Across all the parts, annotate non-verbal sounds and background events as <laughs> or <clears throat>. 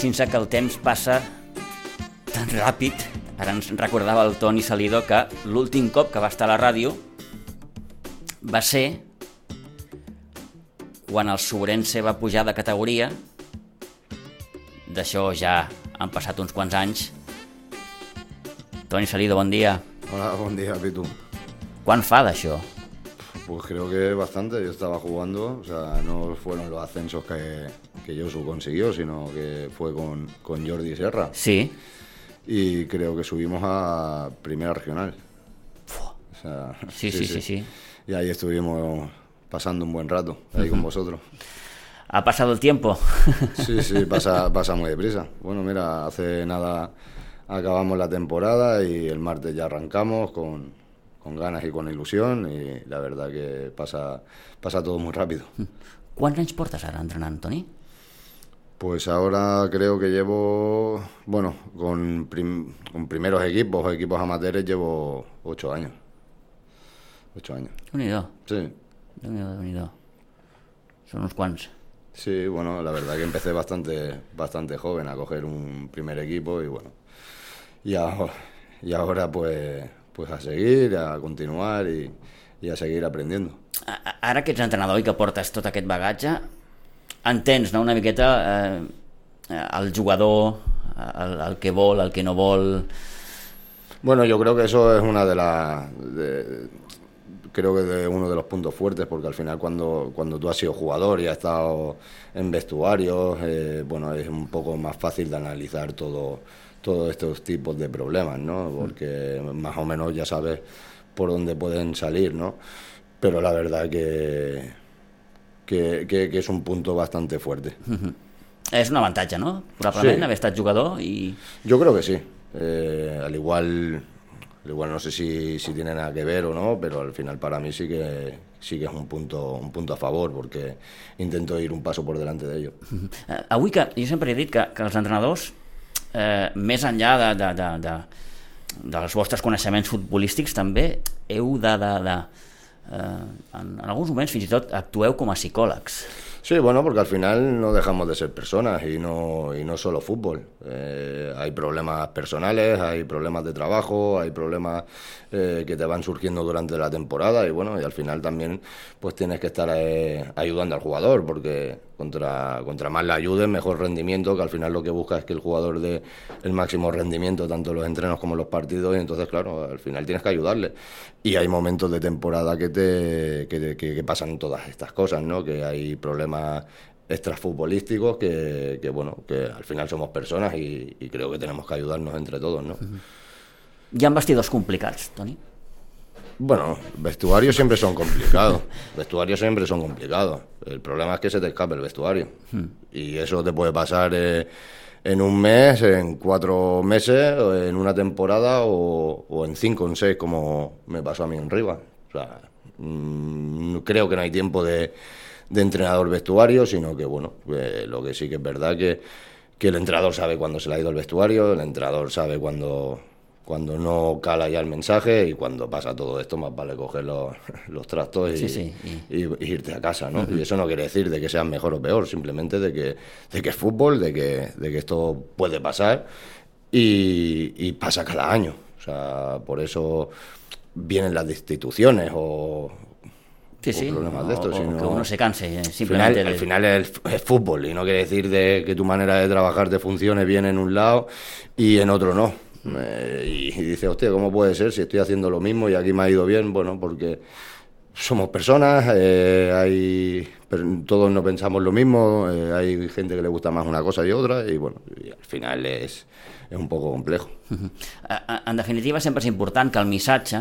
Fixin-se que el temps passa tan ràpid. Ara ens recordava el Toni Salido que l'últim cop que va estar a la ràdio va ser quan el Sobrense va pujar de categoria. D'això ja han passat uns quants anys. Toni Salido, bon dia. Hola, buen día, Pitu. Quan fa d'això? Pues creo que bastante. Yo estaba jugando, o sea, no fueron los ascensos que, que Josu consiguió, sino que fue con, con Jordi Serra. Sí. Y creo que subimos a Primera Regional. O sea, Sí, sí, sí, sí. Y ahí estuvimos pasando un buen rato, ahí con vosotros. Ha pasado el tiempo. <laughs> Sí, sí, pasa, <laughs> pasa muy deprisa. Bueno, mira, hace nada acabamos la temporada y el martes ya arrancamos con, con ganas y con ilusión y la verdad que pasa, pasa todo muy rápido. Quants anys portes ara entrenant, Toni? Pues ahora creo que llevo, bueno, con, prim- con primeros equipos, equipos amateurs, llevo ocho años. Ocho años. Déu-n'hi-do, Sí, Déu-n'hi-do, Déu-n'hi-do. Són uns quants. sí, bueno, la verdad que empecé bastante, bastante joven a coger un primer equipo y bueno, y ahora, y ahora pues, pues a seguir, a continuar y, y a seguir aprendiendo. Ara que ets entrenador i que portes tot aquest bagatge, entens no, una miqueta eh, eh, el jugador, el, el que vol, el que no vol... Bueno, yo creo que eso es una de las. de- creo que de uno de los puntos fuertes, porque al final, cuando, cuando tú has sido jugador y has estado en vestuarios, eh, bueno, es un poco más fácil de analizar todo, todos estos tipos de problemas, ¿no? Porque más o menos ya sabes por dónde pueden salir, ¿no? Pero la verdad que. que, que- que es un punto bastante fuerte. És un avantatge, no? Probablement, Sí. haver estat jugador i... Yo creo que sí. Eh, al igual, al igual no sé si, si tiene nada que ver o no, pero al final para mí sí que sí que es un punto un punto a favor porque intento ir un paso por delante de ellos. Eh, avui que jo sempre he dit que, que els entrenadors, eh, més enllà de, de, de, de, dels vostres coneixements futbolístics, també heu de... de, de eh, en, en alguns moments fins i tot actueu com a psicòlegs. Sí, bueno, porque al final no dejamos de ser personas y no, y no solo fútbol. Eh, hay problemas personales, hay problemas de trabajo, hay problemas eh, que te van surgiendo durante la temporada y bueno, y al final también pues tienes que estar eh, ayudando al jugador porque contra, contra más le ayudes, mejor rendimiento, que al final lo que busca es que el jugador dé el máximo rendimiento tanto los entrenos como los partidos y entonces claro, al final tienes que ayudarle. Y hay momentos de temporada que te que, pasan todas estas cosas, ¿no? Que hay problemas extrafutbolísticos que, que bueno, que al final somos personas y, creo que tenemos que ayudarnos entre todos, ¿no? Hi ha vestidors complicats, Toni? Bueno, vestuarios siempre son complicados. <laughs> Vestuarios siempre son complicados. El problema es que se te escape el vestuario. Y eso te puede pasar eh, en un mes, en cuatro meses, en una temporada o, o en cinco, en seis, como me pasó a mí en Rivas. O sea, mm, creo que no hay tiempo de, de entrenador vestuario, sino que, bueno, eh, lo que sí que es verdad que, que el entrenador sabe cuándo se le ha ido el vestuario, el entrenador sabe cuándo cuando no cala ya el mensaje y cuando pasa todo esto más vale coger los, <laughs> los trastos y, Sí, sí, y- y irte a casa, ¿no? Y eso no quiere decir de que seas mejor o peor, simplemente de que, de que es fútbol, de que, de que esto puede pasar y, y pasa cada año. O sea, por eso vienen las destituciones o, Sí, problemas de estos. o sino- que uno se canse eh, al final, simplemente al final es, es fútbol y no quiere decir de que tu manera de trabajar te funcione bien en un lado y en otro no. Eh, y, y dice, hostia, ¿cómo puede ser si estoy haciendo lo mismo y aquí me ha ido bien? Bueno, porque somos personas, eh, hay, pero todos no pensamos lo mismo, eh, hay gente que le gusta más una cosa y otra y bueno, y al final es, es un poco complejo. En definitiva, sempre és important que el missatge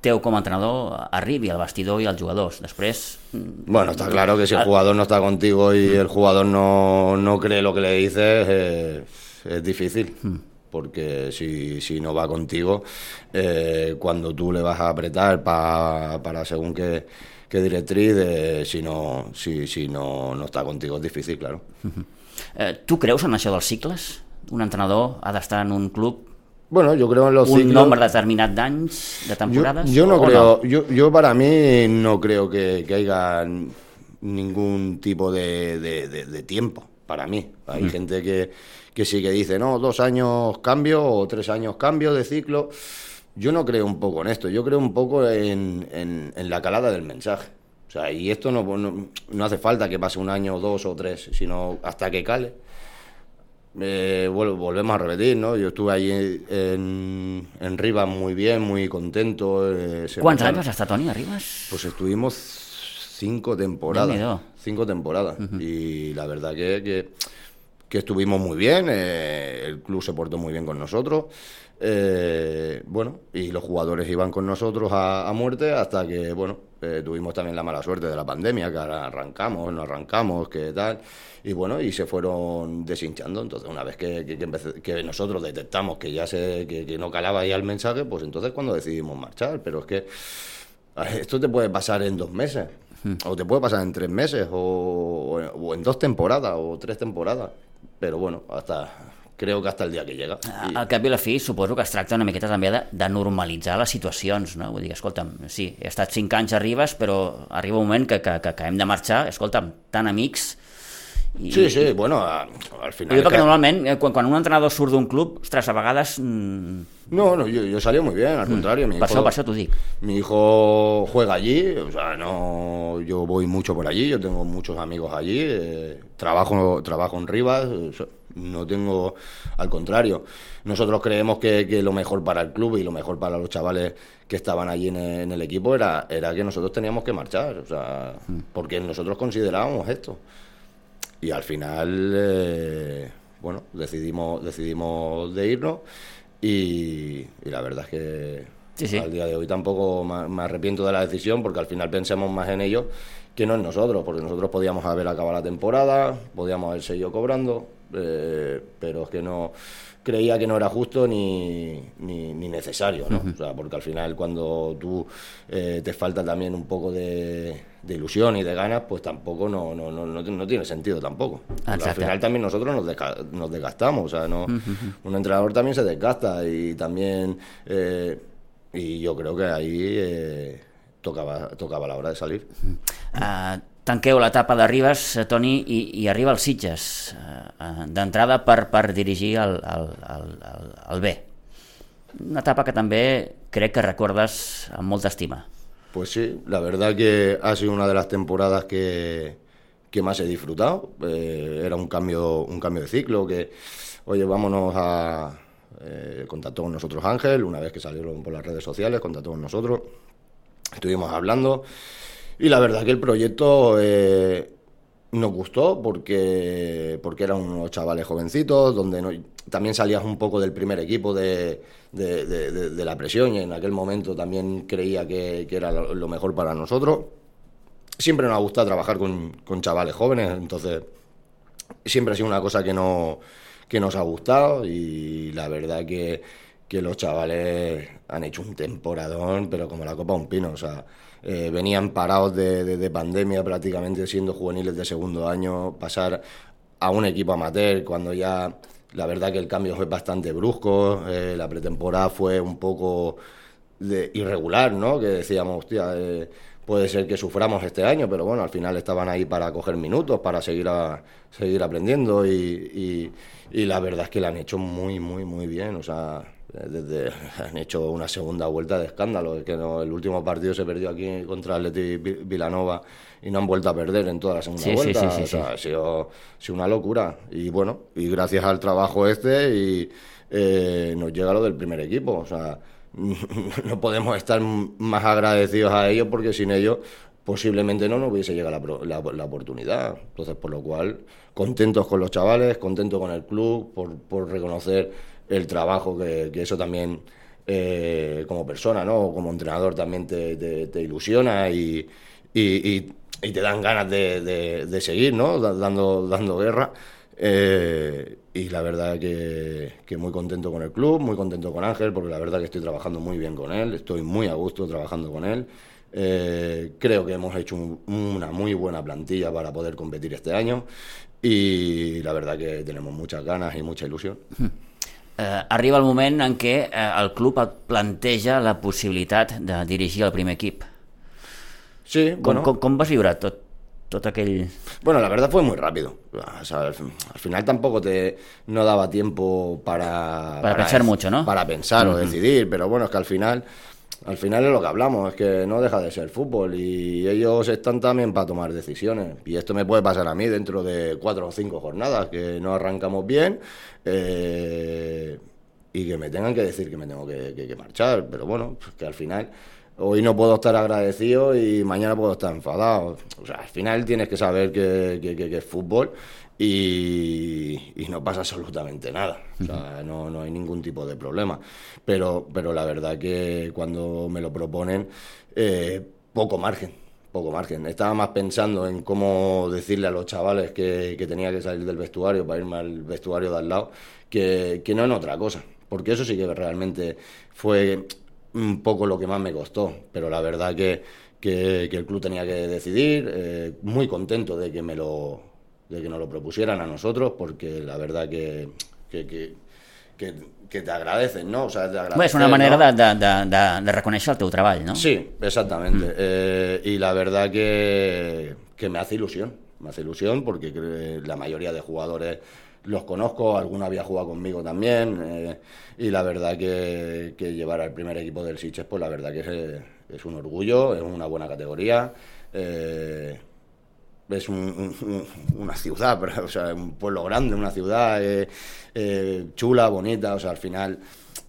teu com a entrenador arribi al vestidor i als jugadors. Després... mm, Bueno, está claro que si el jugador no está contigo y el jugador no, no cree lo que le dices, eh, es difícil. Porque si, si no va contigo, eh, cuando tú le vas a apretar pa- para según qué, qué directriz, eh, si, no, si, si no, no está contigo es difícil, claro. Eh, tu creus en això dels cicles? Un entrenador ha d'estar en un club Bueno, yo creo en los un ciclos. nombre determinat d'anys, de Yo, temporades? yo no creo, yo, yo para mí no creo que, que haya ningún tipo de, de- de- de tiempo, para mí. Hay gente que, que sí que dice, no, dos años cambio o tres años cambio de ciclo. Yo no creo un poco en esto, yo creo un poco en, en- en la calada del mensaje. O sea, y esto no, no, no hace falta que pase un año, dos o tres, sino hasta que cale. Eh, vol- volvemos a repetir, ¿no? Yo estuve allí en, en Rivas muy bien, muy contento. eh, se Quants notaron- anys vas estar, Toni, arribes? Pues estuvimos cinco temporadas. Cinco temporadas. Y la verdad que, que, que estuvimos muy bien, eh, el club se portó muy bien con nosotros. eh, bueno, y los jugadores iban con nosotros a, a muerte hasta que, bueno, eh, tuvimos también la mala suerte de la pandemia, que ahora arrancamos, no arrancamos, que tal. Y bueno, y se fueron deshinchando. Entonces, una vez que, que, que empecé- que nosotros detectamos que ya se, que, que no calaba ya el mensaje, pues entonces cuando decidimos marchar. Pero es que Esto te puede pasar en dos meses, o te puede pasar en tres meses, o, o en dos temporadas, o tres temporadas. Pero bueno, hasta creo que hasta el día que llega. I- Al cap i la fi, suposo que es tracta una miqueta també de, de normalitzar les situacions, no? Vull dir, escolta'm, sí, he estat cinc anys a Ribes, però arriba un moment que, que, que, que hem de marxar, escolta'm, tan amics... I, Sí, sí, bueno, al final... Jo perquè que- normalment, eh, quan, quan un entrenador surt d'un club, ostres, a vegades... Mm, No, no, yo, yo salí muy bien, al contrario. Mi per hijo, això t'ho dic. mi hijo juega allí, o sea, no, yo voy mucho por allí, yo tengo muchos amigos allí, eh, trabajo, trabajo en Rivas, no tengo, al contrario, nosotros creemos que, que lo mejor para el club y lo mejor para los chavales que estaban allí en el, en el equipo era, era que nosotros teníamos que marchar, o sea, porque nosotros considerábamos esto. Y al final, eh, bueno, decidimos, decidimos de irnos y, y la verdad es que Sí, sí. al día de hoy tampoco me, arrepiento de la decisión porque al final pensemos más en ellos que no en nosotros, porque nosotros podíamos haber acabado la temporada, podíamos haber seguido cobrando, eh, pero es que no creía que no era justo ni, ni, ni necesario, ¿no? O sea, porque al final cuando tú eh, te falta también un poco de, de ilusión y de ganas, pues tampoco no, no, no, no, no tiene sentido tampoco. Porque al final también nosotros nos, desca- nos desgastamos, o sea, no, un entrenador también se desgasta y también, eh, y yo creo que ahí eh, tocaba, tocaba la hora de salir. Uh, tanqueu l'etapa de Ribes, eh, Toni, i, i arriba als Sitges, uh, uh, d'entrada per, per dirigir el, el, el, el, el B. Una etapa que també crec que recordes amb molta estima. Pues sí, la verdad que ha sido una de las temporadas que, que más he disfrutado. Eh, era un cambio, un cambio de ciclo, que, oye, vámonos a... Eh, contactó con nosotros Ángel, una vez que salieron por las redes sociales, contactó con nosotros, estuvimos hablando y la verdad que el proyecto eh, nos gustó porque, porque eran unos chavales jovencitos, donde también salías un poco del primer equipo de, de- de- la presión y en aquel momento también creía que, que era lo, mejor para nosotros. Siempre nos ha gustado trabajar con, con chavales jóvenes, entonces siempre ha sido una cosa que, no, que nos ha gustado y la verdad que, que los chavales han hecho un temporadón, pero como la copa un pino, o sea, eh, venían parados de, de- de pandemia prácticamente siendo juveniles de segundo año, pasar a un equipo amateur cuando ya la verdad que el cambio fue bastante brusco, eh, la pretemporada fue un poco de irregular, ¿no? Que decíamos, hostia, eh, puede ser que suframos este año, pero bueno, al final estaban ahí para coger minutos, para seguir a, seguir aprendiendo y, y- y la verdad es que la han hecho muy, muy, muy bien, o sea, desde, <laughs> han hecho una segunda vuelta de escándalo, es que no, el último partido se perdió aquí contra Atleti Vi- Vilanova y no han vuelto a perder en toda la segunda Sí, vuelta, sí, sí, o sea, sí. ha sido, ha sido una locura y bueno, y gracias al trabajo este y eh, nos llega lo del primer equipo, o sea, <laughs> no podemos estar más agradecidos a ellos porque sin ellos posiblemente no nos hubiese llegado la, pro- la, la oportunidad. Entonces, por lo cual, contentos con los chavales, contentos con el club, por, por reconocer el trabajo que, eso también eh, como persona, ¿no? Como entrenador también te, ilusiona y, te dan ganas de, seguir, ¿no? Dando, dando guerra. Eh, y la verdad que, que, muy contento con el club, muy contento con Ángel, porque la verdad que estoy trabajando muy bien con él, estoy muy a gusto trabajando con él. Eh, creo que hemos hecho un, una muy buena plantilla para poder competir este año y la verdad que tenemos muchas ganas y mucha ilusión. Eh, arriba el moment en què eh, el club et planteja la possibilitat de dirigir el primer equip. Sí, com, bueno. com, com vas viure tot, tot aquell... Bueno, la verdad fue muy rápido. O sea, al, al, final tampoco te no daba tiempo para... Para, para pensar mucho, ¿no? Para pensar uh -huh. o decidir, pero bueno, es que al final al final es lo que hablamos, es que no deja de ser fútbol y ellos están también para tomar decisiones. Y esto me puede pasar a mí dentro de cuatro o cinco jornadas, que no arrancamos bien eh, y que me tengan que decir que me tengo que, que, que marchar. Pero bueno, pues que al final hoy no puedo estar agradecido y mañana puedo estar enfadado. O sea, al final tienes que saber que, que, que es fútbol y, y, no pasa absolutamente nada. O sea, no, no, hay ningún tipo de problema. Pero, pero la verdad que cuando me lo proponen, eh, poco margen. Poco margen. Estaba más pensando en cómo decirle a los chavales que, que, tenía que salir del vestuario para irme al vestuario de al lado, que, que no en otra cosa. Porque eso sí que realmente fue un poco lo que más me costó. Pero la verdad que, que, que el club tenía que decidir. Eh, muy contento de que me lo de que nos lo propusieran a nosotros, porque la verdad que, que, que, que, que te agradecen, ¿no? O sea, te Bé, és una manera ¿no? de, de, de, de reconèixer el teu treball, ¿no? Sí, exactamente. Mm. Eh, y la verdad que, que me hace ilusión, me hace ilusión porque la mayoría de jugadores los conozco, alguno había jugado conmigo también, eh, y la verdad que, que, llevar al primer equipo del Siches, pues la verdad que es, es un orgullo, es una buena categoría. Eh, es un, un, una ciudad, pero, o sea, un pueblo grande, una ciudad eh, eh, chula, bonita, o sea, al final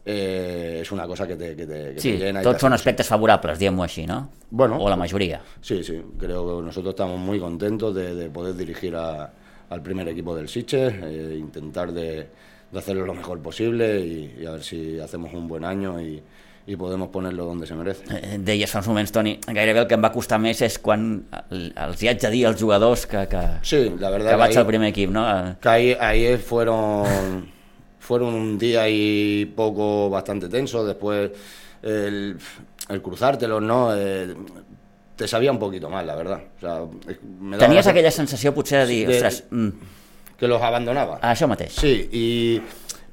eh, es una cosa que te, que te, que sí, te llena. Tots són aspectes favorables, diguem-ho així, no? Bueno, o la mayoría. Sí, sí, creo que nosotros estamos muy contentos de, de poder dirigir a, al primer equipo del Siche, eh, intentar de, de, hacerlo lo mejor posible y, y a ver si hacemos un buen año y, i podem poner-lo on se merece. Eh, deies fa uns moments, Toni, gairebé el que em va costar més és quan els hi haig de dir als jugadors que, que, sí, la verdad que vaig ahí, al primer equip, ¿no? Que ahí, ahí fueron, <laughs> fueron un día y poco bastante tenso, después el, el cruzártelos, ¿no? Eh, te sabía un poquito mal, la verdad. O sea, me Tenies la... aquella sensació potser de dir, de, ostres... Mm. Que los abandonaba. Ah, això mateix. Sí, y,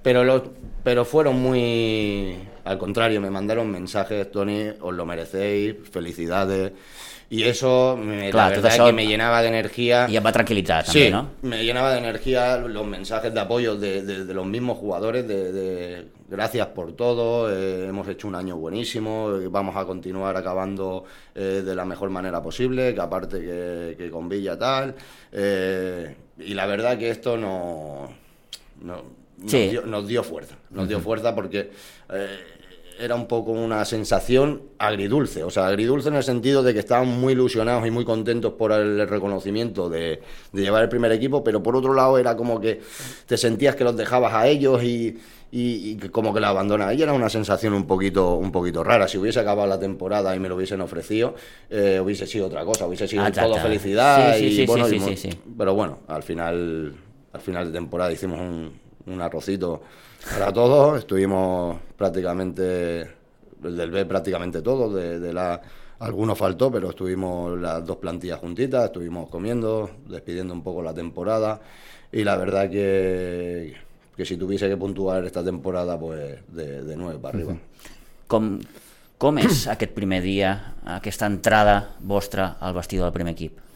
pero, los, pero fueron muy Al contrario, me mandaron mensajes, Tony, os lo merecéis, felicidades. Y eso, me, Clar, la verdad això que me llenaba de energía. Y va tranquilizar también, sí, ¿no? me llenaba de energía los mensajes de apoyo de, de, de los mismos jugadores, de, de, gracias por todo, eh, hemos hecho un año buenísimo, eh, vamos a continuar acabando eh, de la mejor manera posible, que aparte que, que con Villa tal. Y la verdad que esto no... no nos, sí. dio, nos dio fuerza, nos dio fuerza porque eh, era un poco una sensación agridulce, o sea, agridulce en el sentido de que estaban muy ilusionados y muy contentos por el reconocimiento de, de llevar el primer equipo, pero por otro lado era como que te sentías que los dejabas a ellos y, y, y como que la abandonas. Y era una sensación un poquito, un poquito rara. Si hubiese acabado la temporada y me lo hubiesen ofrecido, eh, hubiese sido otra cosa, hubiese sido ah, todo felicidad. Sí, sí, y, sí, bueno, y, Pero bueno, al final, al final de temporada hicimos un, un arrocito para todos. Estuvimos prácticamente, el del B prácticamente todos, de, de la... Algunos faltó, pero estuvimos las dos plantillas juntitas, estuvimos comiendo, despidiendo un poco la temporada y la verdad que, que si tuviese que puntuar esta temporada, pues de, de 9 para arriba. Com, com és <clears throat> aquest primer dia, aquesta entrada vostra al vestidor del primer equip?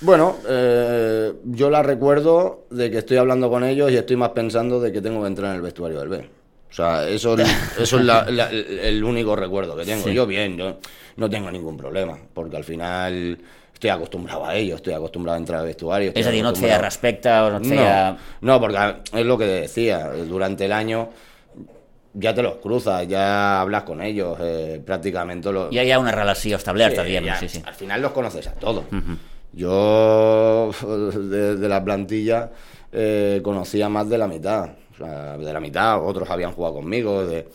Bueno, eh, yo la recuerdo de que estoy hablando con ellos y estoy más pensando de que tengo que entrar en el vestuario del B. O sea, eso, eso es la, la, el único recuerdo que tengo. Sí. Yo bien, yo no tengo ningún problema, porque al final estoy acostumbrado a ello, estoy acostumbrado a entrar al vestuario. Es decir, no te feia respecte o no te. No, no, porque es lo que decía, durante el año ya te los cruzas, ya hablas con ellos, eh, prácticamente... Los... Ya hi ha una relació establerta, sí, ja, sí, sí. Al final los conoces a todos. Uh -huh. Yo de, de, la plantilla eh, conocía más de la mitad, o sea, de la mitad, otros habían jugado conmigo, de,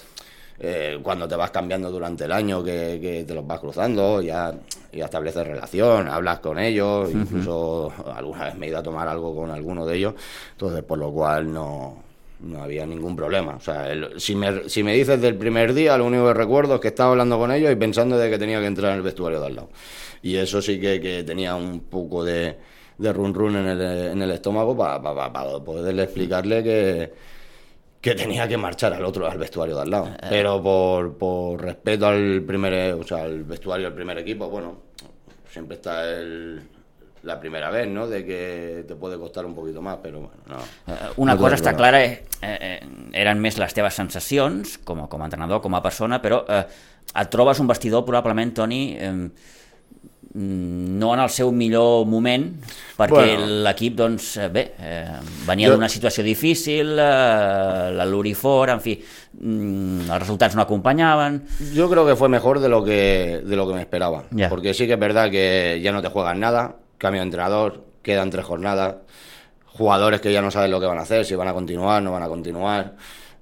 eh, cuando te vas cambiando durante el año, que, te los vas cruzando, ya, ya estableces relación, hablas con ellos, incluso alguna vez me he ido a tomar algo con alguno de ellos, entonces por lo cual no, no había ningún problema. O sea, si, me, si me dices del primer día, lo único que recuerdo es que estaba hablando con ellos y pensando de que tenía que entrar en el vestuario de al lado. Y eso sí que, tenía un poco de, de run run en el, en el estómago para poderle explicarle que, que tenía que marchar al otro, al vestuario de al lado. Eh. Pero por, por respeto al primer, o sea, al vestuario del primer equipo, bueno, siempre está el, la primera vez, ¿no? De que te puede costar un poquito más, però bueno, no. Eh, una no cosa està clara, eh, eh, eren més les teves sensacions com a, com a entrenador, com a persona, però eh, et trobes un vestidor probablement, Toni, eh, no en el seu millor moment, perquè bueno, l'equip, doncs, eh, bé, eh, venia d'una situació difícil, eh, la Lurifor, en fi, mm, els resultats no acompanyaven. Yo creo que fue mejor de lo que, de lo que me esperaba, yeah. porque sí que es verdad que ya no te juegan nada, cambio de entrenador, quedan tres jornadas, jugadores que ya no saben lo que van a hacer, si van a continuar, no van a continuar.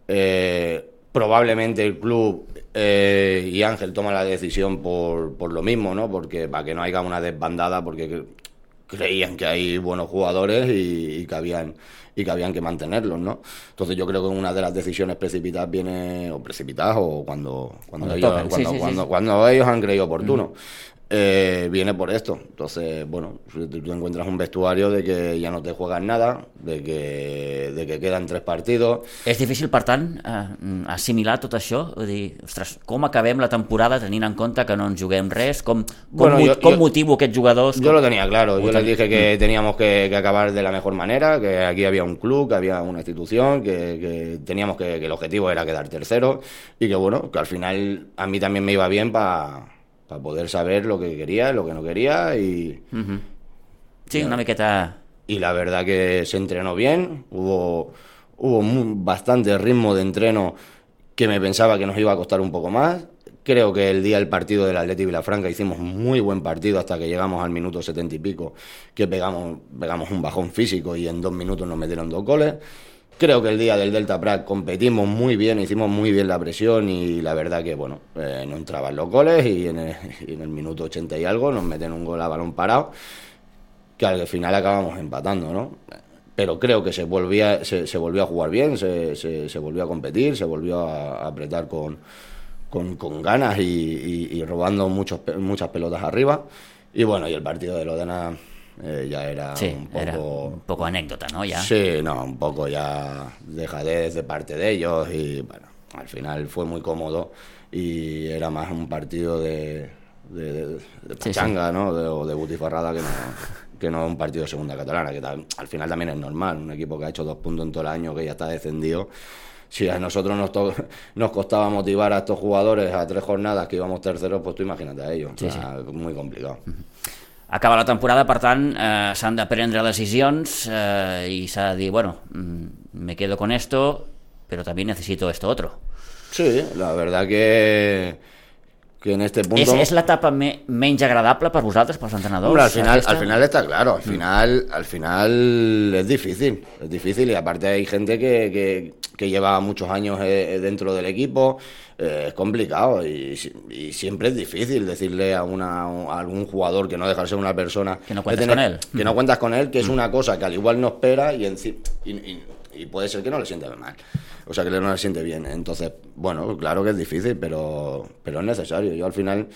Eh, probablemente el club eh, y Ángel toman la decisión por, por lo mismo, ¿no? Porque para que no haya una desbandada, porque creían que hay buenos jugadores y, que habían y que habían que mantenerlos, ¿no? Entonces yo creo que una de las decisiones precipitadas viene o precipitadas o cuando cuando, ellos, cuando, cuando, ellos han creído oportuno. Eh, viene por esto. Entonces, bueno, tú encuentras un vestuario de que ya no te juegas nada, de que, de que quedan tres partidos... És difícil, per tant, eh, assimilar tot això? Vull dir, ostres, com acabem la temporada tenint en compte que no ens juguem res? Com, com, bueno, jo, com jo, motivo aquests jugadors? Jo lo tenía claro. Yo les dije que teníamos que, que, acabar de la mejor manera, que aquí había un club, que había una institución, que, que teníamos que, que el objetivo era quedar tercero y que, bueno, que al final a mí también me iba bien para para poder saber lo que quería, lo que no quería y... Sí, una miqueta... Y la verdad que se entrenó bien, hubo, hubo bastante ritmo de entreno que me pensaba que nos iba a costar un poco más. Creo que el día del partido del Atleti Vilafranca hicimos muy buen partido hasta que llegamos al minuto setenta y pico, que pegamos, pegamos un bajón físico y en dos minutos nos metieron dos goles. Creo que el día del Delta Prague competimos muy bien, hicimos muy bien la presión y la verdad que, bueno, eh, no entraban los goles y en, el, <laughs> minuto 80 y algo nos meten un gol a balón parado que al final acabamos empatando, ¿no? Pero creo que se, volvía, se, volvió a jugar bien, se, se, volvió a competir, se volvió a, apretar con, con, ganas y, robando muchos, muchas pelotas arriba. Y bueno, y el partido de Lodena eh, ya era un poco... un poco anécdota, ¿no? Ya. Sí, no, un poco ya dejadez de parte de ellos y bueno, al final fue muy cómodo y era más un partido de, de, pachanga, ¿no? De, o de butifarrada que no, que no un partido de segunda catalana, que al final también es normal, un equipo que ha hecho dos puntos en todo el año, que ya está descendido. Si a nosotros nos, nos costaba motivar a estos jugadores a tres jornadas que íbamos terceros, pues tú imagínate a ellos. muy complicado. Acaba la temporada, per tant, eh, s'han de prendre decisions eh, i s'ha de bueno, mm, me quedo con esto, pero también necesito esto otro. Sí, la verdad que que en este punto... És, és l'etapa me, menys agradable per vosaltres, pels entrenadors? Hombre, al final, aquesta? al final está claro, al mm. final, al final es difícil, es difícil y aparte hay gente que, que, que lleva muchos años eh, dentro del equipo, eh, es complicado y, y, siempre es difícil decirle a, una, a algún jugador que no deja de ser una persona... Que no cuentas con él. Que no cuentas con él, que es mm. una cosa que al igual no espera y, en, y, y, y puede ser que no le sienta mal o sea que no le siente bien. Entonces, bueno, claro que es difícil, pero, pero es necesario. Yo al final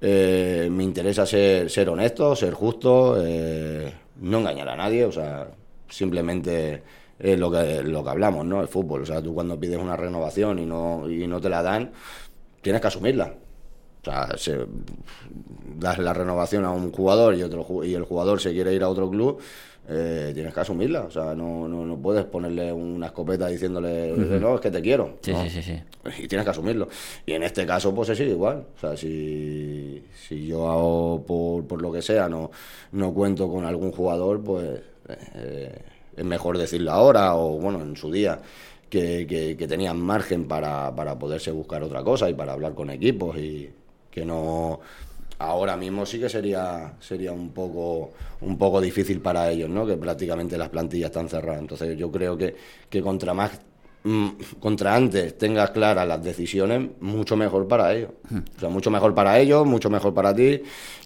eh, me interesa ser, ser honesto, ser justo, eh, no engañar a nadie, o sea, simplemente lo que, lo que hablamos, ¿no? El fútbol, o sea, tú cuando pides una renovación y no, y no te la dan, tienes que asumirla. O sea, se, das la renovación a un jugador y, otro, y el jugador se quiere ir a otro club, eh, tienes que asumirla. O sea, no, no, no, puedes ponerle una escopeta diciéndole, no, es que te quiero. Sí, sí, sí, Y tienes que asumirlo. Y en este caso, pues es igual. O sea, si, si yo hago por, por lo que sea, no, no cuento con algún jugador, pues eh, es mejor decirlo ahora o, bueno, en su día. Que, que, que tenían margen para, para poderse buscar otra cosa y para hablar con equipos y que no ahora mismo sí que sería sería un poco un poco difícil para ellos, ¿no? Que prácticamente las plantillas están cerradas. Entonces yo creo que, que contra más mm, contra antes tengas claras las decisiones, mucho mejor para ellos. O sea, mucho mejor para ellos, mucho mejor para ti.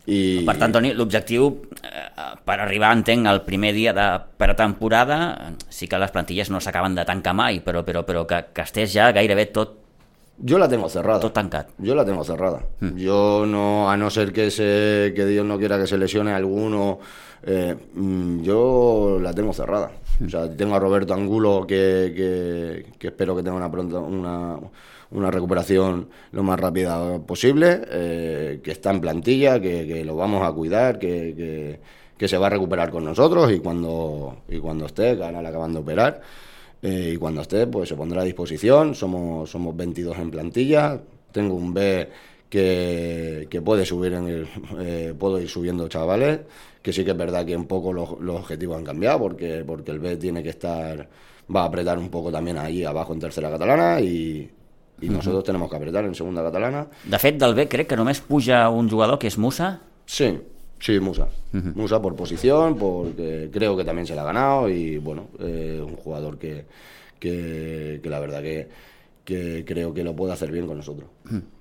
I... Per tant, Toni, l'objectiu eh, per arribar, entenc, al primer dia de pretemporada, sí que les plantilles no s'acaben de tancar mai, però, però, però que, que estés ja gairebé tot, Yo la tengo cerrada. Yo la tengo cerrada. Yo no, a no ser que se, que Dios no quiera que se lesione alguno, eh, mm, yo la tengo cerrada. O sea, tengo a Roberto Angulo que, que, que espero que tenga una pronta una, una recuperación lo más rápida posible, eh, que está en plantilla, que, que lo vamos a cuidar, que, que, que se va a recuperar con nosotros y cuando, y cuando esté, que ahora acaban de operar. Eh, y cuando esté, pues se pondrá a disposición. Somos, somos 22 en plantilla. Tengo un B que, que puede subir en el, <laughs> eh, puedo ir subiendo chavales. Que sí que es verdad que un poco los, los objetivos han cambiado porque, porque el B tiene que estar, va a apretar un poco también ahí abajo en tercera catalana y, y nosotros tenemos que apretar en segunda catalana. De fet, del B crec que només puja un jugador que és Musa, Sí, sí, Musa. Musa por posición, porque creo que también se la ha ganado y bueno, eh, un jugador que, que, que la verdad que, que creo que lo puede hacer bien con nosotros.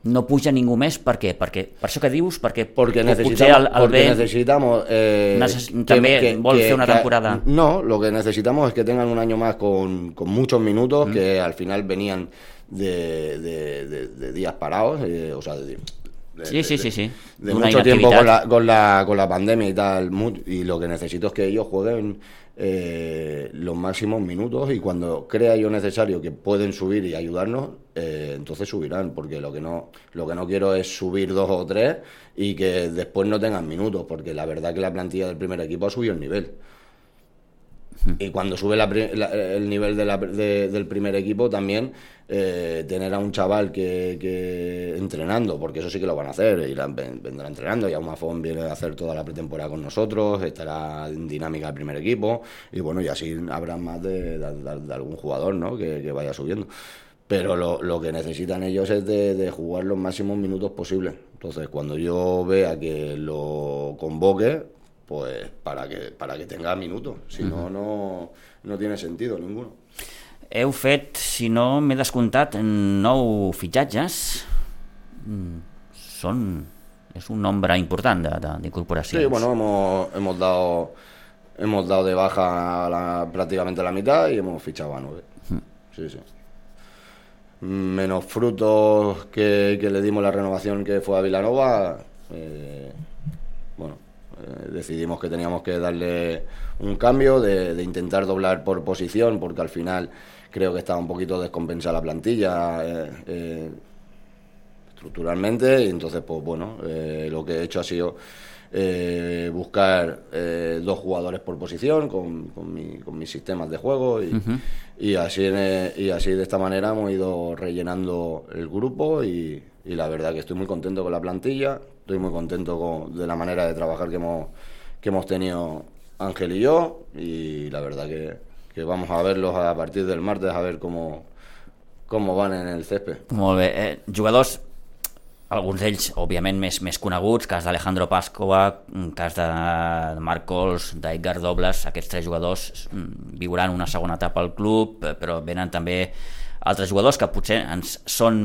no puja ningú més, per què? Perquè, per això que dius, perquè Porque potser necesitamos, el, el porque B necesitamos eh, Neces- también vol fer una temporada. No, lo que necesitamos es que tengan un año más con, con muchos minutos, que al final venían de, de- de- de días parados, eh, o sea, de, de- Sí, sí, de- sí, sí. de Una mucho tiempo con la, con, la, con la pandemia y tal, y lo que necesito es que ellos jueguen eh, los máximos minutos y cuando crea yo necesario que pueden subir y ayudarnos, eh, entonces subirán, porque lo que no lo que no quiero es subir dos o tres y que después no tengan minutos, porque la verdad que la plantilla del primer equipo ha subido el nivel. Y cuando sube la la- el nivel de la- de- del primer equipo también eh, tener a un chaval que, que entrenando, porque eso sí que lo van a hacer, irán, ven- vendrá entrenando, y Mafón viene a hacer toda la pretemporada con nosotros, estará en dinámica del primer equipo, y bueno, y así habrá más de, algún jugador ¿no? que, vaya subiendo. Pero lo, que necesitan ellos es de jugar los máximos minutos posibles. Entonces, cuando yo vea que lo convoque, pues para que, para que tenga minutos. Si no, no, no tiene sentido ninguno. Heu fet, si no m'he descomptat, nou fitxatges. Mm, Són... És un nombre important d'incorporacions. Sí, bueno, hemos, hemos dado hemos dado de baja a la- prácticamente la mitad y hemos fichado a nueve. Sí, sí. Menos frutos que, que le dimos la renovación que fue a Vilanova, eh, eh, decidimos que teníamos que darle un cambio, de, de intentar doblar por posición, porque al final creo que estaba un poquito descompensada la plantilla. eh, eh, estructuralmente y entonces pues bueno eh, lo que he hecho ha sido eh, buscar eh, dos jugadores por posición con, con, mi- con mis sistemas de juego y, y así en, y así de esta manera hemos ido rellenando el grupo y, y la verdad que estoy muy contento con la plantilla estoy muy contento con- de la manera de trabajar que hemos que hemos tenido Ángel y yo y la verdad que, que vamos a verlos a partir del martes a ver cómo cómo van en el césped Molt bé. Eh, jugadors, alguns d'ells, òbviament, més, més coneguts, cas d'Alejandro Pascua, cas de Marc Cols, d'Edgar Dobles, aquests tres jugadors mm, viuran una segona etapa al club, però venen també altres jugadors que potser ens són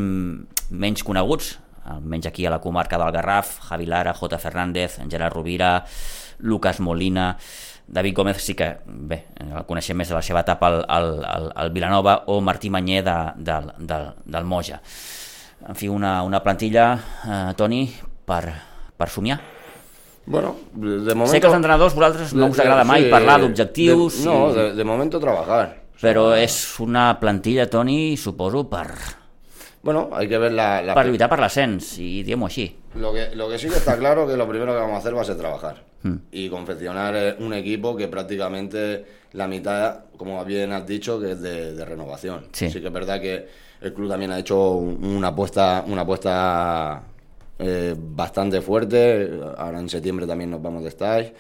menys coneguts, almenys aquí a la comarca del Garraf, Javi Lara, J. Fernández, Gerard Rovira, Lucas Molina, David Gómez sí que, bé, el coneixem més de la seva etapa al, al, al, al Vilanova, o Martí Manyer de, del, del, del Moja. En fi, una, una plantilla, eh, Toni, per, per somiar. Bueno, de de momento... Sé que als entrenadors vosaltres no us agrada mai Sí, parlar d'objectius, de- No, i- de, de momento trabajar. però és una plantilla, Toni, suposo, per, Bueno, hay que ver la... la- per lluitar per l'ascens, i diguem-ho així. lo, que, lo que sí que está claro que lo primero que vamos a hacer va a ser trabajar. Y confeccionar eh, un equipo que prácticamente la mitad, como bien has dicho, que es de, de renovación. Sí. que es verdad que el club también ha hecho un- una apuesta, una apuesta eh, bastante fuerte. Ahora en septiembre también nos vamos de stage.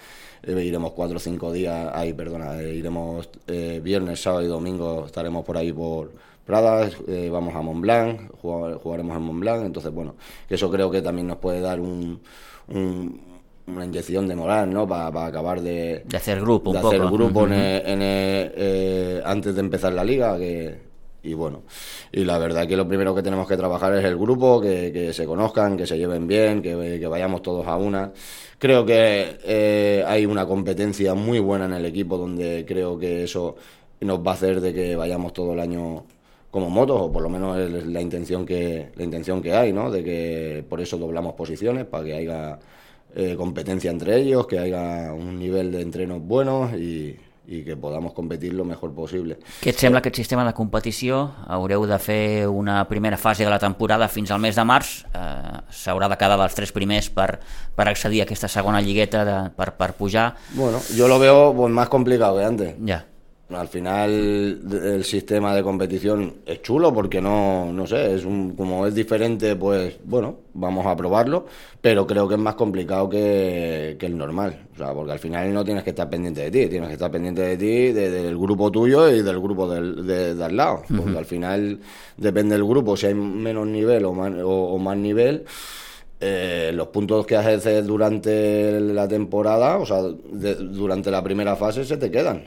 Eh, iremos cuatro o cinco días, ahí, perdona, eh, iremos eh, viernes, sábado y domingo, estaremos por ahí por Pradas, eh, vamos a Montblanc, jugar- jugaremos en Montblanc, entonces bueno, eso creo que también nos puede dar un, un- una inyección de moral, ¿no? Para acabar de, De hacer grupo un de hacer grupo en Ujú. el- en el, eh, antes de empezar la liga, que, y bueno, y la verdad que lo primero que tenemos que trabajar es el grupo, que, que se conozcan, que se lleven bien, que, que vayamos todos a una. Creo que eh, hay una competencia muy buena en el equipo donde creo que eso nos va a hacer de que vayamos todo el año como motos, o por lo menos es la intención que, la intención que hay, ¿no? De que por eso doblamos posiciones, para que haya eh, competencia entre ellos, que haya un nivel de entrenos buenos y, i que podamos competir lo mejor possible. Què et sembla aquest sistema de competició? Haureu de fer una primera fase de la temporada fins al mes de març. Eh, S'haurà de quedar dels tres primers per, per accedir a aquesta segona lligueta de, per, per pujar. Bueno, yo lo veo pues, más complicado que antes. Ja. Al final el sistema de competición es chulo porque no, no sé, es un, como es diferente, pues bueno, vamos a probarlo, pero creo que es más complicado que, que el normal, o sea, porque al final no tienes que estar pendiente de ti, tienes que estar pendiente de ti, de, del grupo tuyo y del grupo del, de, de al lado, porque uh -huh. al final depende del grupo, si hay menos nivel o más, o, o más nivel. Eh, los puntos que haces durante la temporada, o sea, de, durante la primera fase, se te quedan.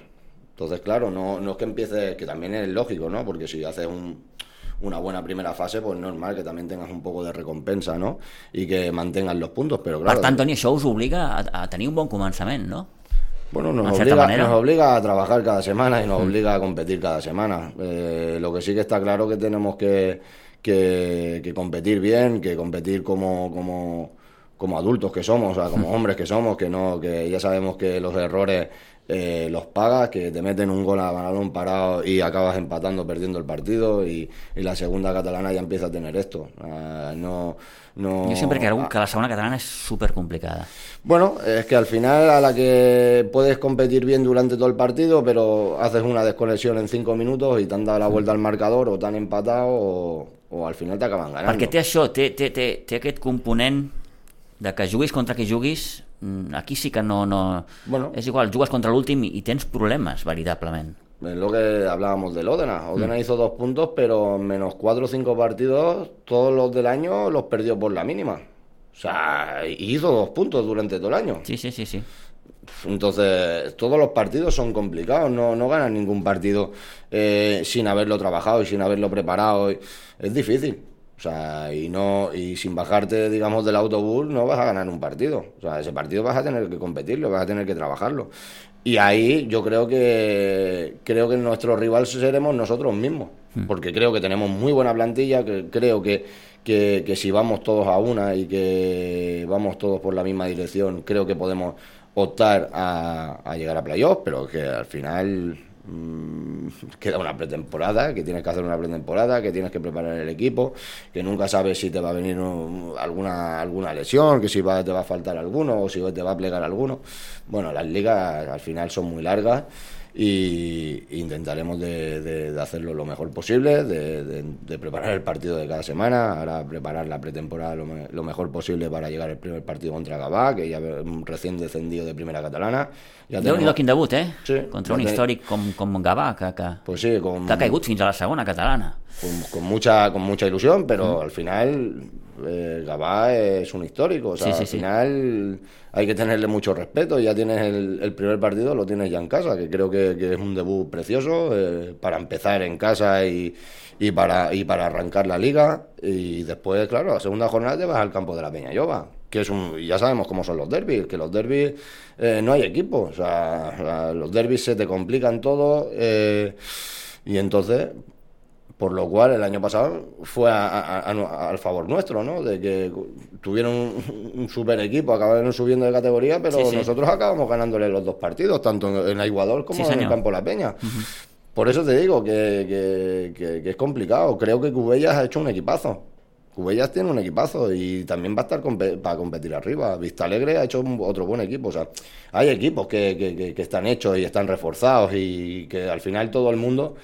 Entonces, claro, no, no es que empieces, que también es lógico, ¿no? Porque si haces un, una buena primera fase, pues normal que también tengas un poco de recompensa, ¿no? Y que mantengas los puntos, pero claro... Per tant, Toni, això us obliga a, a tenir un bon començament, no? Bueno, nos obliga, nos obliga a trabajar cada semana y nos mm. obliga a competir cada semana. Eh, lo que sí que está claro que tenemos que, que, que competir bien, que competir como, como, como adultos que somos, o sea, como <laughs> hombres que somos, que no, que ya sabemos que los errores eh, los pagas, que te meten un gol a balón parado y acabas empatando, perdiendo el partido y, y la segunda catalana ya empieza a tener esto. Uh, no, no... Yo siempre que la segunda catalana es súper complicada. Bueno, es que al final a la que puedes competir bien durante todo el partido, pero haces una desconexión en cinco minutos y te han dado la vuelta al marcador o te han empatado o, o al final te acaban ganando. Perquè té això, té, té, té, té aquest component de que juguis contra qui juguis aquí sí que no... no bueno. Es igual, jugas contra l'últim i tens problemes, veritablement. Es lo que hablábamos del Odena. Odena mm. hizo dos puntos, pero menos cuatro o cinco partidos, todos los del año los perdió por la mínima. O sea, hizo dos puntos durante todo el año. Sí, sí, sí, sí. Entonces, todos los partidos son complicados, no, no ganan ningún partido eh, sin haberlo trabajado y sin haberlo preparado. Es difícil. O sea, y no y sin bajarte, digamos, del autobús no vas a ganar un partido. O sea, ese partido vas a tener que competirlo, vas a tener que trabajarlo. Y ahí yo creo que creo que nuestro rival seremos nosotros mismos, hmm. porque creo que tenemos muy buena plantilla, que creo que, que, que si vamos todos a una y que vamos todos por la misma dirección, creo que podemos optar a, a llegar a playoffs, pero que al final <laughs> queda una pretemporada, que tienes que hacer una pretemporada, que tienes que preparar el equipo, que nunca sabes si te va a venir alguna, alguna lesión, que si va, te va a faltar alguno o si te va a plegar alguno. Bueno, las ligas al final son muy largas y intentaremos de, de, de hacerlo lo mejor posible, de, de, preparar el partido de cada semana, ahora preparar la pretemporada lo, me, lo mejor posible para llegar al primer partido contra Gavà, que ya recién descendido de primera catalana. Ja tenemos... Déu-n'hi-do quin debut, eh? Sí, contra un ten... històric com, com Gavà, que, que, pues sí, com... que ha caigut fins a la segona catalana. Con, con mucha, con mucha ilusión, pero mm. al final eh, Gabá es un histórico, o sea, sí, sí, al final sí. hay que tenerle mucho respeto, ya tienes el, el, primer partido, lo tienes ya en casa, que creo que, que es un debut precioso eh, para empezar en casa y, y, para, y para arrancar la liga, y después, claro, la segunda jornada te vas al campo de la Peña Llova, que es un, ya sabemos cómo son los derbis, que los derbis eh, no hay equipo, o sea, los derbis se te complican todo, eh, y entonces por lo cual el año pasado fue a, a, a, al favor nuestro, ¿no? De que tuvieron un, un, super equipo, acabaron subiendo de categoría, pero sí, sí. nosotros acabamos ganándole los dos partidos, tanto en Aiguador como sí, en el Campo La Peña. Uh -huh. Por eso te digo que, que, que, que, es complicado. Creo que Cubellas ha hecho un equipazo. Cubellas tiene un equipazo y también va a estar comp para competir arriba. Vista Alegre ha hecho un, otro buen equipo. O sea, hay equipos que, que están hechos y están reforzados y que al final todo el mundo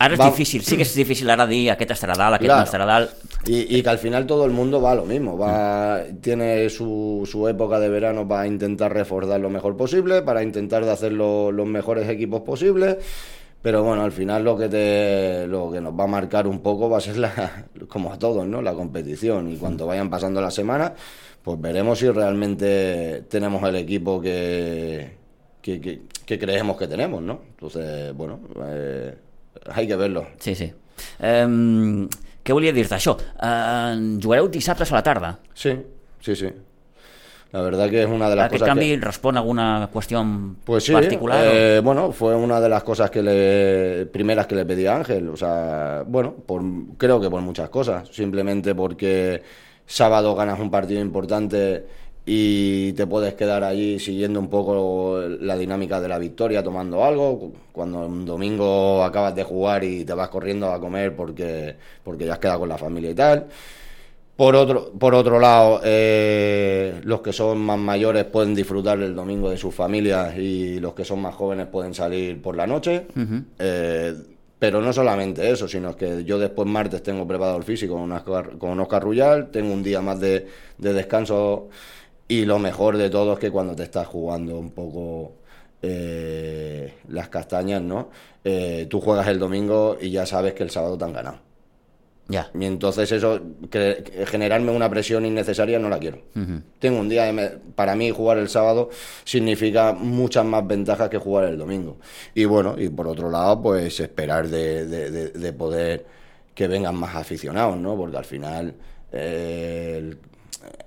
Ara és va... difícil, sí que és difícil ara dir aquest estarà dalt, aquest claro. no estarà dalt. Y, y, que al final todo el mundo va a lo mismo, va, tiene su, su época de verano para intentar reforzar lo mejor posible, para intentar de hacer lo, los mejores equipos posibles, pero bueno, al final lo que te lo que nos va a marcar un poco va a ser la, como a todos, ¿no? La competición y cuando vayan pasando las semanas, pues veremos si realmente tenemos el equipo que, que, que, que creemos que tenemos, ¿no? Entonces, bueno, eh, hay que verlo. Sí, sí. Eh, què volia dir-te? Això, eh, jugareu dissabtes a la tarda. Sí, sí, sí. La verdad que es una de las Aquest cosas canvi que... respon a alguna qüestió en Pues sí, particular? o- eh, bueno, fue una de las cosas que le, primeras que le pedí a Ángel. O sea, bueno, por, creo que por muchas cosas. Simplemente porque sábado ganas un partido importante y te puedes quedar allí siguiendo un poco la dinámica de la victoria, tomando algo. Cuando un domingo acabas de jugar y te vas corriendo a comer porque, porque ya has quedado con la familia y tal. Por otro, por otro lado, eh, los que son más mayores pueden disfrutar el domingo de sus familias y los que son más jóvenes pueden salir por la noche. Eh, pero no solamente eso, sino que yo después martes tengo preparado el físico con Oscar, con Oscar Ruyal, tengo un día más de, de descanso y lo mejor de todo es que cuando te estás jugando un poco eh, las castañas, ¿no? Eh, tú juegas el domingo y ya sabes que el sábado te han ganado. Ja. Y entonces eso, que, que generarme una presión innecesaria no la quiero. Tengo un día, de para mí jugar el sábado significa muchas más ventajas que jugar el domingo. Y bueno, y por otro lado, pues esperar de, de- de- de poder que vengan más aficionados, ¿no? Porque al final eh, el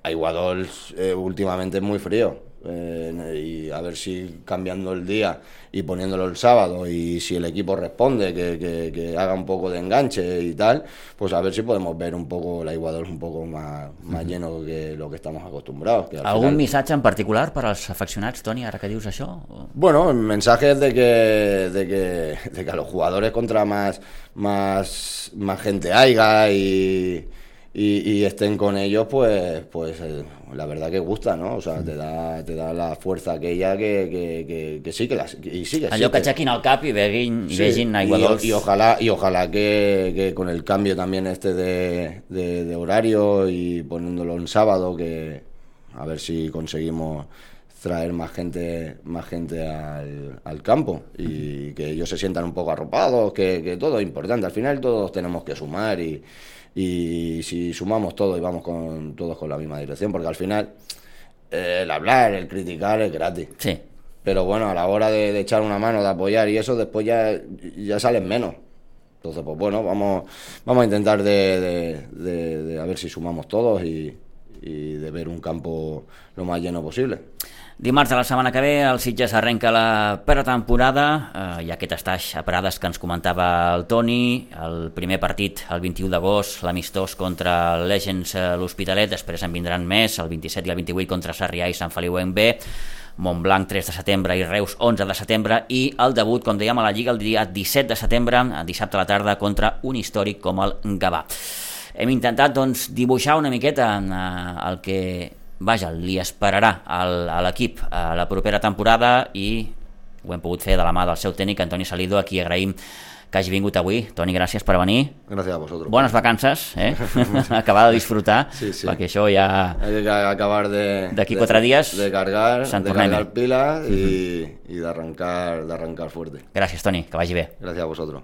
Aiguadol eh, últimamente es muy frío. eh, y a ver si cambiando el día y poniéndolo el sábado y si el equipo responde que, que- que haga un poco de enganche y tal, pues a ver si podemos ver un poco la Iguadol un poco más, más lleno que lo que estamos acostumbrados. Que al Algun final- missatge en particular per als afeccionats, Toni, ara que dius això? Bueno, el mensaje es de que, de que, de que a los jugadores contra más, más, más gente haya y, y, y estén con ellos, pues, pues eh, la verdad que gusta, ¿no? O sea, te da, te da la fuerza aquella que, que, que, que sí que las, y sí que sí Allò que el cap Sí, y, aiguadols... y ojalá y ojalá que, que con el cambio también este de, de- de horario y poniéndolo en sábado que a ver si conseguimos traer más gente más gente al, al campo y que ellos se sientan un poco arropados que, que todo es importante al final todos tenemos que sumar y, y si sumamos todo y vamos con todos con la misma dirección porque al final eh, el hablar el criticar es gratis Sí, pero bueno, a la hora de, de echar una mano, de apoyar y eso, después ya, ya salen menos. Entonces, pues bueno, vamos, vamos a intentar de, de- de- de a ver si sumamos todos y, y de ver un campo lo más lleno posible. Dimarts de la setmana que ve el Sitges arrenca la pretemporada. Eh, i aquest estaix a Prades que ens comentava el Toni, el primer partit el 21 d'agost, l'amistós contra el Legends a l'Hospitalet, després en vindran més, el 27 i el 28 contra Sarrià i Sant Feliu en B, Montblanc 3 de setembre i Reus 11 de setembre. I el debut, com dèiem, a la Lliga el dia 17 de setembre, dissabte a la tarda contra un històric com el Gavà. Hem intentat doncs, dibuixar una miqueta eh, el que vaja, li esperarà al, a l'equip a la propera temporada i ho hem pogut fer de la mà del seu tècnic Antoni Salido, a qui agraïm que hagi vingut avui. Toni, gràcies per venir. Gracias a vosotros. Bones vacances, eh? <laughs> Acabar de disfrutar, Sí, sí. perquè això ja... Hay que acabar de... D'aquí quatre dies, De cargar, de cargar y, y de arrancar, de arrancar fuerte. Gràcies, Toni, que vagi bé. Gracias a vosotros.